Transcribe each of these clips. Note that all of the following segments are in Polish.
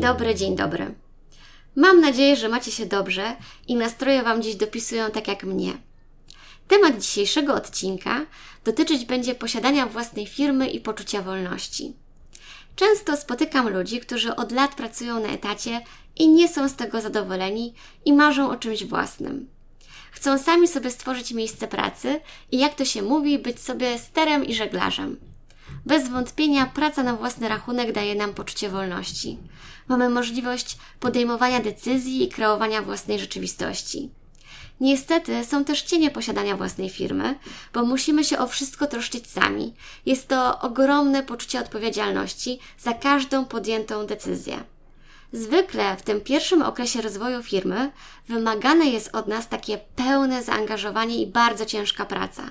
dobry, dzień dobry. Mam nadzieję, że macie się dobrze i nastroje Wam dziś dopisują tak jak mnie. Temat dzisiejszego odcinka dotyczyć będzie posiadania własnej firmy i poczucia wolności. Często spotykam ludzi, którzy od lat pracują na etacie i nie są z tego zadowoleni i marzą o czymś własnym. Chcą sami sobie stworzyć miejsce pracy i jak to się mówi, być sobie sterem i żeglarzem. Bez wątpienia praca na własny rachunek daje nam poczucie wolności. Mamy możliwość podejmowania decyzji i kreowania własnej rzeczywistości. Niestety są też cienie posiadania własnej firmy, bo musimy się o wszystko troszczyć sami. Jest to ogromne poczucie odpowiedzialności za każdą podjętą decyzję. Zwykle w tym pierwszym okresie rozwoju firmy wymagane jest od nas takie pełne zaangażowanie i bardzo ciężka praca.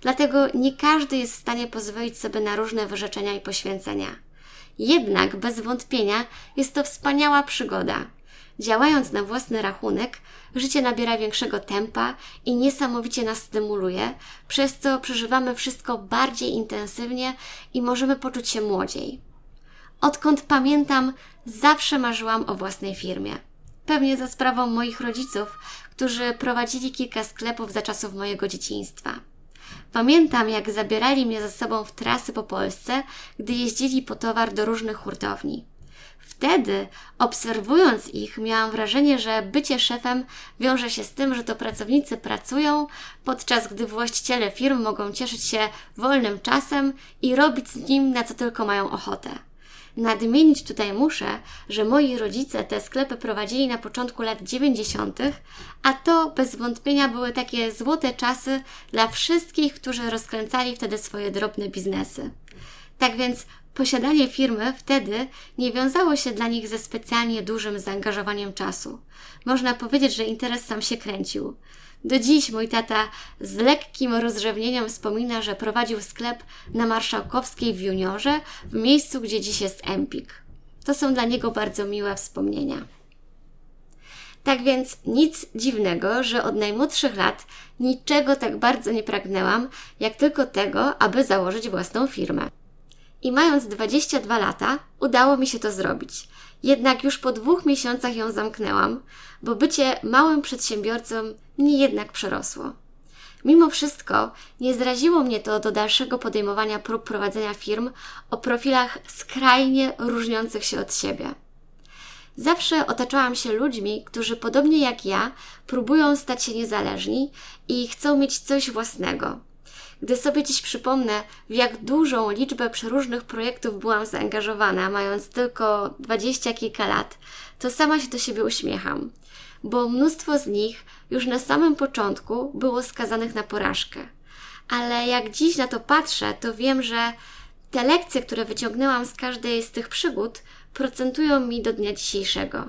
Dlatego nie każdy jest w stanie pozwolić sobie na różne wyrzeczenia i poświęcenia. Jednak bez wątpienia jest to wspaniała przygoda. Działając na własny rachunek, życie nabiera większego tempa i niesamowicie nas stymuluje, przez co przeżywamy wszystko bardziej intensywnie i możemy poczuć się młodziej. Odkąd pamiętam, zawsze marzyłam o własnej firmie. Pewnie za sprawą moich rodziców, którzy prowadzili kilka sklepów za czasów mojego dzieciństwa. Pamiętam, jak zabierali mnie ze sobą w trasy po Polsce, gdy jeździli po towar do różnych hurtowni. Wtedy, obserwując ich, miałam wrażenie, że bycie szefem wiąże się z tym, że to pracownicy pracują, podczas gdy właściciele firm mogą cieszyć się wolnym czasem i robić z nim na co tylko mają ochotę. Nadmienić tutaj muszę, że moi rodzice te sklepy prowadzili na początku lat 90., a to bez wątpienia były takie złote czasy dla wszystkich, którzy rozkręcali wtedy swoje drobne biznesy. Tak więc posiadanie firmy wtedy nie wiązało się dla nich ze specjalnie dużym zaangażowaniem czasu. Można powiedzieć, że interes sam się kręcił. Do dziś mój tata z lekkim rozrzewnieniem wspomina, że prowadził sklep na Marszałkowskiej w Juniorze, w miejscu, gdzie dziś jest Empik. To są dla niego bardzo miłe wspomnienia. Tak więc nic dziwnego, że od najmłodszych lat niczego tak bardzo nie pragnęłam, jak tylko tego, aby założyć własną firmę. I mając 22 lata, udało mi się to zrobić. Jednak już po dwóch miesiącach ją zamknęłam, bo bycie małym przedsiębiorcą mnie jednak przerosło. Mimo wszystko nie zraziło mnie to do dalszego podejmowania prób prowadzenia firm o profilach skrajnie różniących się od siebie. Zawsze otaczałam się ludźmi, którzy podobnie jak ja próbują stać się niezależni i chcą mieć coś własnego. Gdy sobie dziś przypomnę, w jak dużą liczbę przeróżnych projektów byłam zaangażowana, mając tylko dwadzieścia kilka lat, to sama się do siebie uśmiecham, bo mnóstwo z nich już na samym początku było skazanych na porażkę. Ale jak dziś na to patrzę, to wiem, że te lekcje, które wyciągnęłam z każdej z tych przygód, procentują mi do dnia dzisiejszego.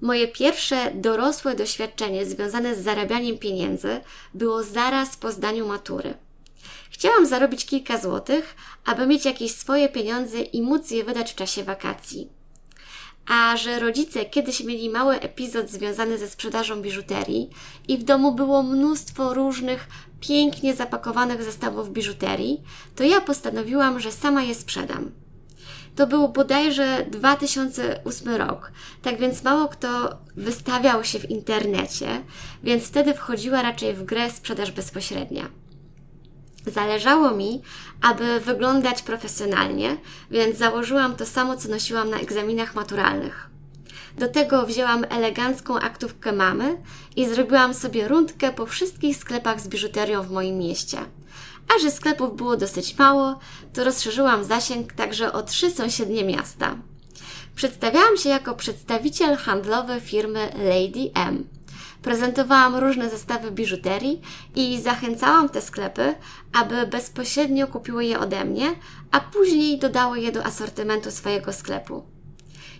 Moje pierwsze dorosłe doświadczenie związane z zarabianiem pieniędzy było zaraz po zdaniu matury. Chciałam zarobić kilka złotych, aby mieć jakieś swoje pieniądze i móc je wydać w czasie wakacji. A że rodzice kiedyś mieli mały epizod związany ze sprzedażą biżuterii i w domu było mnóstwo różnych, pięknie zapakowanych zestawów biżuterii, to ja postanowiłam, że sama je sprzedam. To był bodajże 2008 rok, tak więc mało kto wystawiał się w internecie, więc wtedy wchodziła raczej w grę sprzedaż bezpośrednia. Zależało mi, aby wyglądać profesjonalnie, więc założyłam to samo, co nosiłam na egzaminach maturalnych. Do tego wzięłam elegancką aktówkę mamy i zrobiłam sobie rundkę po wszystkich sklepach z biżuterią w moim mieście. A że sklepów było dosyć mało, to rozszerzyłam zasięg także o trzy sąsiednie miasta. Przedstawiałam się jako przedstawiciel handlowy firmy Lady M. Prezentowałam różne zestawy biżuterii i zachęcałam te sklepy, aby bezpośrednio kupiły je ode mnie, a później dodały je do asortymentu swojego sklepu.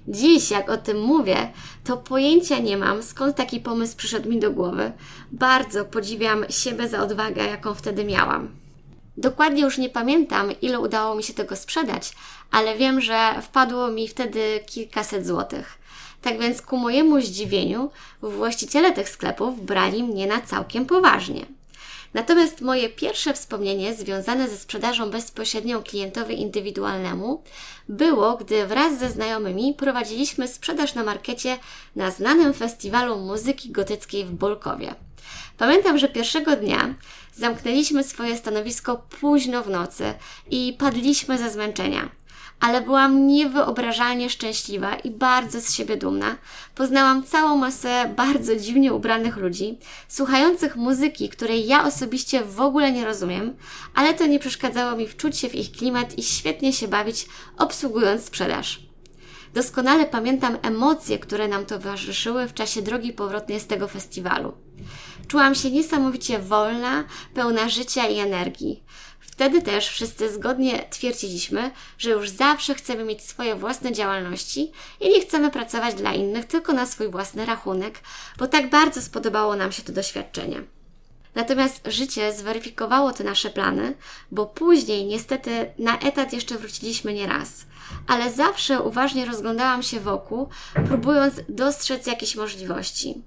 Dziś, jak o tym mówię, to pojęcia nie mam, skąd taki pomysł przyszedł mi do głowy. Bardzo podziwiam siebie za odwagę, jaką wtedy miałam. Dokładnie już nie pamiętam, ile udało mi się tego sprzedać, ale wiem, że wpadło mi wtedy kilkaset złotych. Tak więc ku mojemu zdziwieniu właściciele tych sklepów brali mnie na całkiem poważnie. Natomiast moje pierwsze wspomnienie związane ze sprzedażą bezpośrednią klientowi indywidualnemu było, gdy wraz ze znajomymi prowadziliśmy sprzedaż na markecie na znanym festiwalu muzyki gotyckiej w Bolkowie. Pamiętam, że pierwszego dnia zamknęliśmy swoje stanowisko późno w nocy i padliśmy ze zmęczenia ale byłam niewyobrażalnie szczęśliwa i bardzo z siebie dumna. Poznałam całą masę bardzo dziwnie ubranych ludzi, słuchających muzyki, której ja osobiście w ogóle nie rozumiem, ale to nie przeszkadzało mi wczuć się w ich klimat i świetnie się bawić, obsługując sprzedaż. Doskonale pamiętam emocje, które nam towarzyszyły w czasie drogi powrotnej z tego festiwalu. Czułam się niesamowicie wolna, pełna życia i energii. Wtedy też wszyscy zgodnie twierdziliśmy, że już zawsze chcemy mieć swoje własne działalności i nie chcemy pracować dla innych tylko na swój własny rachunek, bo tak bardzo spodobało nam się to doświadczenie. Natomiast życie zweryfikowało te nasze plany, bo później niestety na etat jeszcze wróciliśmy nie raz, ale zawsze uważnie rozglądałam się wokół, próbując dostrzec jakieś możliwości.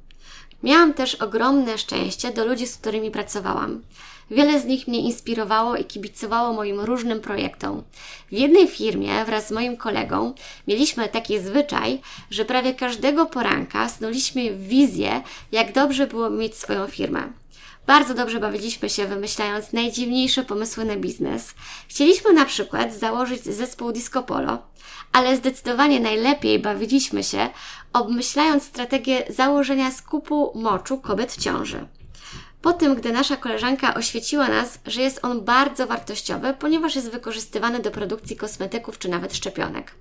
Miałam też ogromne szczęście do ludzi, z którymi pracowałam. Wiele z nich mnie inspirowało i kibicowało moim różnym projektom. W jednej firmie wraz z moim kolegą mieliśmy taki zwyczaj, że prawie każdego poranka snuliśmy wizję, jak dobrze było mieć swoją firmę. Bardzo dobrze bawiliśmy się wymyślając najdziwniejsze pomysły na biznes. Chcieliśmy na przykład założyć zespół Disco Polo, ale zdecydowanie najlepiej bawiliśmy się obmyślając strategię założenia skupu moczu kobiet w ciąży. Po tym, gdy nasza koleżanka oświeciła nas, że jest on bardzo wartościowy, ponieważ jest wykorzystywany do produkcji kosmetyków czy nawet szczepionek.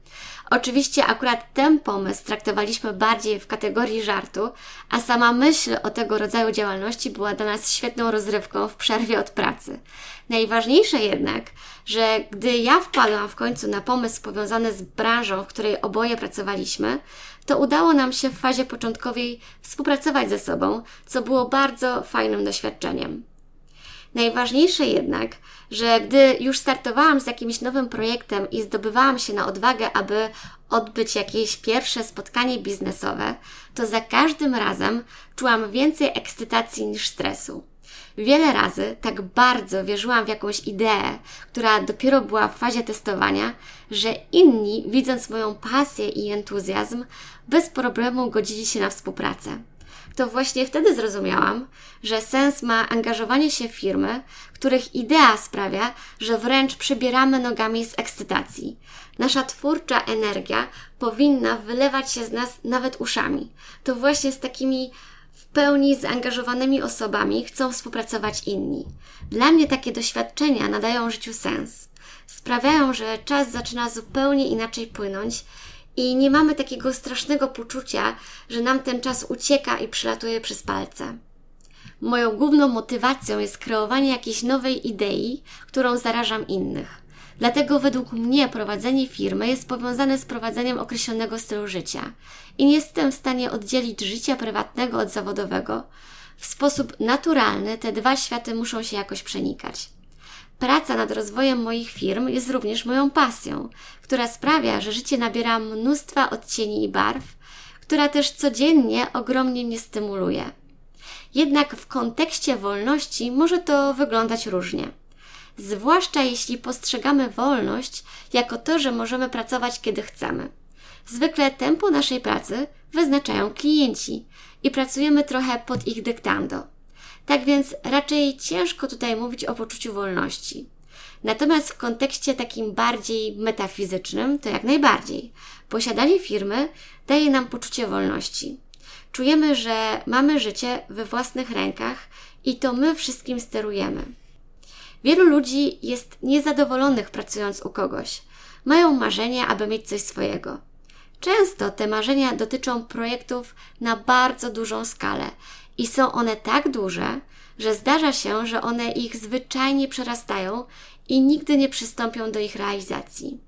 Oczywiście akurat ten pomysł traktowaliśmy bardziej w kategorii żartu, a sama myśl o tego rodzaju działalności była dla nas świetną rozrywką w przerwie od pracy. Najważniejsze jednak, że gdy ja wpadłam w końcu na pomysł powiązany z branżą, w której oboje pracowaliśmy, to udało nam się w fazie początkowej współpracować ze sobą, co było bardzo fajnym doświadczeniem. Najważniejsze jednak, że gdy już startowałam z jakimś nowym projektem i zdobywałam się na odwagę, aby odbyć jakieś pierwsze spotkanie biznesowe, to za każdym razem czułam więcej ekscytacji niż stresu. Wiele razy tak bardzo wierzyłam w jakąś ideę, która dopiero była w fazie testowania, że inni, widząc moją pasję i entuzjazm, bez problemu godzili się na współpracę. To właśnie wtedy zrozumiałam, że sens ma angażowanie się w firmy, których idea sprawia, że wręcz przebieramy nogami z ekscytacji. Nasza twórcza energia powinna wylewać się z nas nawet uszami. To właśnie z takimi w pełni zaangażowanymi osobami chcą współpracować inni. Dla mnie takie doświadczenia nadają życiu sens. Sprawiają, że czas zaczyna zupełnie inaczej płynąć i nie mamy takiego strasznego poczucia, że nam ten czas ucieka i przylatuje przez palce. Moją główną motywacją jest kreowanie jakiejś nowej idei, którą zarażam innych. Dlatego według mnie prowadzenie firmy jest powiązane z prowadzeniem określonego stylu życia i nie jestem w stanie oddzielić życia prywatnego od zawodowego. W sposób naturalny te dwa światy muszą się jakoś przenikać. Praca nad rozwojem moich firm jest również moją pasją, która sprawia, że życie nabiera mnóstwa odcieni i barw, która też codziennie ogromnie mnie stymuluje. Jednak w kontekście wolności może to wyglądać różnie zwłaszcza jeśli postrzegamy wolność jako to, że możemy pracować kiedy chcemy. Zwykle tempo naszej pracy wyznaczają klienci i pracujemy trochę pod ich dyktando. Tak więc raczej ciężko tutaj mówić o poczuciu wolności. Natomiast w kontekście takim bardziej metafizycznym, to jak najbardziej. Posiadanie firmy daje nam poczucie wolności. Czujemy, że mamy życie we własnych rękach i to my wszystkim sterujemy. Wielu ludzi jest niezadowolonych pracując u kogoś. Mają marzenia, aby mieć coś swojego. Często te marzenia dotyczą projektów na bardzo dużą skalę i są one tak duże, że zdarza się, że one ich zwyczajnie przerastają i nigdy nie przystąpią do ich realizacji.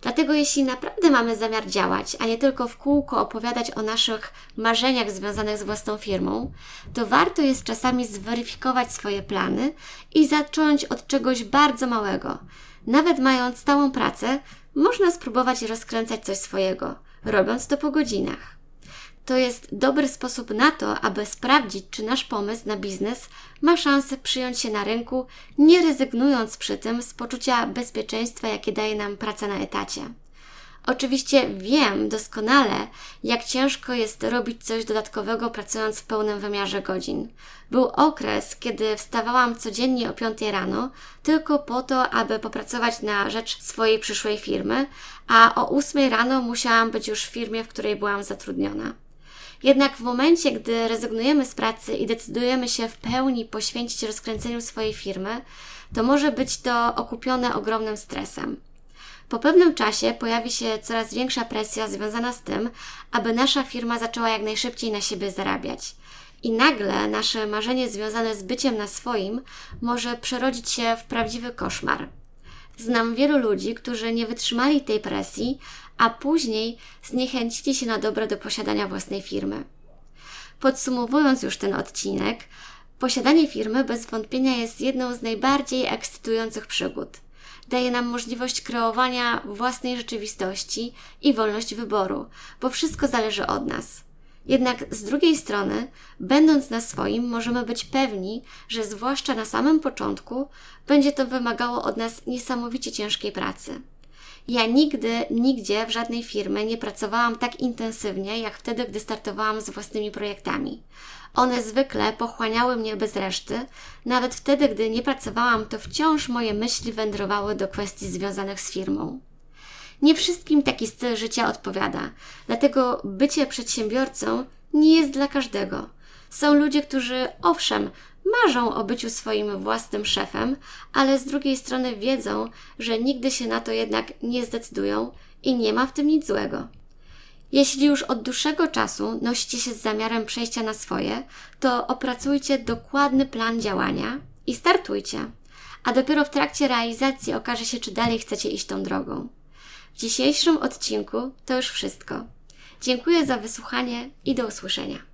Dlatego jeśli naprawdę mamy zamiar działać, a nie tylko w kółko opowiadać o naszych marzeniach związanych z własną firmą, to warto jest czasami zweryfikować swoje plany i zacząć od czegoś bardzo małego. Nawet mając stałą pracę, można spróbować rozkręcać coś swojego, robiąc to po godzinach. To jest dobry sposób na to, aby sprawdzić, czy nasz pomysł na biznes ma szansę przyjąć się na rynku, nie rezygnując przy tym z poczucia bezpieczeństwa, jakie daje nam praca na etacie. Oczywiście wiem doskonale, jak ciężko jest robić coś dodatkowego pracując w pełnym wymiarze godzin. Był okres, kiedy wstawałam codziennie o 5 rano tylko po to, aby popracować na rzecz swojej przyszłej firmy, a o 8 rano musiałam być już w firmie, w której byłam zatrudniona. Jednak w momencie, gdy rezygnujemy z pracy i decydujemy się w pełni poświęcić rozkręceniu swojej firmy, to może być to okupione ogromnym stresem. Po pewnym czasie pojawi się coraz większa presja związana z tym, aby nasza firma zaczęła jak najszybciej na siebie zarabiać. I nagle nasze marzenie związane z byciem na swoim może przerodzić się w prawdziwy koszmar. Znam wielu ludzi, którzy nie wytrzymali tej presji, a później zniechęcili się na dobre do posiadania własnej firmy. Podsumowując już ten odcinek, posiadanie firmy bez wątpienia jest jedną z najbardziej ekscytujących przygód daje nam możliwość kreowania własnej rzeczywistości i wolność wyboru, bo wszystko zależy od nas. Jednak z drugiej strony, będąc na swoim, możemy być pewni, że zwłaszcza na samym początku będzie to wymagało od nas niesamowicie ciężkiej pracy. Ja nigdy, nigdzie w żadnej firmie nie pracowałam tak intensywnie, jak wtedy, gdy startowałam z własnymi projektami. One zwykle pochłaniały mnie bez reszty, nawet wtedy, gdy nie pracowałam, to wciąż moje myśli wędrowały do kwestii związanych z firmą. Nie wszystkim taki styl życia odpowiada, dlatego bycie przedsiębiorcą nie jest dla każdego. Są ludzie, którzy owszem, marzą o byciu swoim własnym szefem, ale z drugiej strony wiedzą, że nigdy się na to jednak nie zdecydują i nie ma w tym nic złego. Jeśli już od dłuższego czasu nosicie się z zamiarem przejścia na swoje, to opracujcie dokładny plan działania i startujcie. A dopiero w trakcie realizacji okaże się, czy dalej chcecie iść tą drogą. Dzisiejszym odcinku to już wszystko. Dziękuję za wysłuchanie i do usłyszenia.